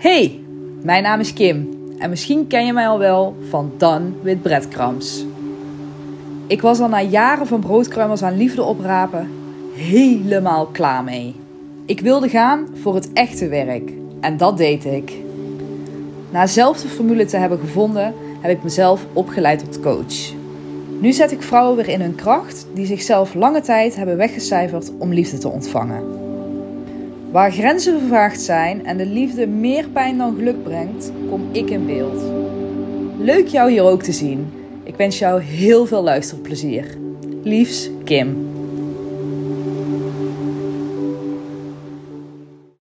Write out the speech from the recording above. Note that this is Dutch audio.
Hey, mijn naam is Kim en misschien ken je mij al wel van Done with Breadcrumbs. Ik was al na jaren van broodkruimels aan liefde oprapen helemaal klaar mee. Ik wilde gaan voor het echte werk en dat deed ik. Na zelf de formule te hebben gevonden, heb ik mezelf opgeleid tot coach. Nu zet ik vrouwen weer in hun kracht die zichzelf lange tijd hebben weggecijferd om liefde te ontvangen. Waar grenzen gevraagd zijn en de liefde meer pijn dan geluk brengt, kom ik in beeld. Leuk jou hier ook te zien. Ik wens jou heel veel luisterplezier. Liefs, Kim.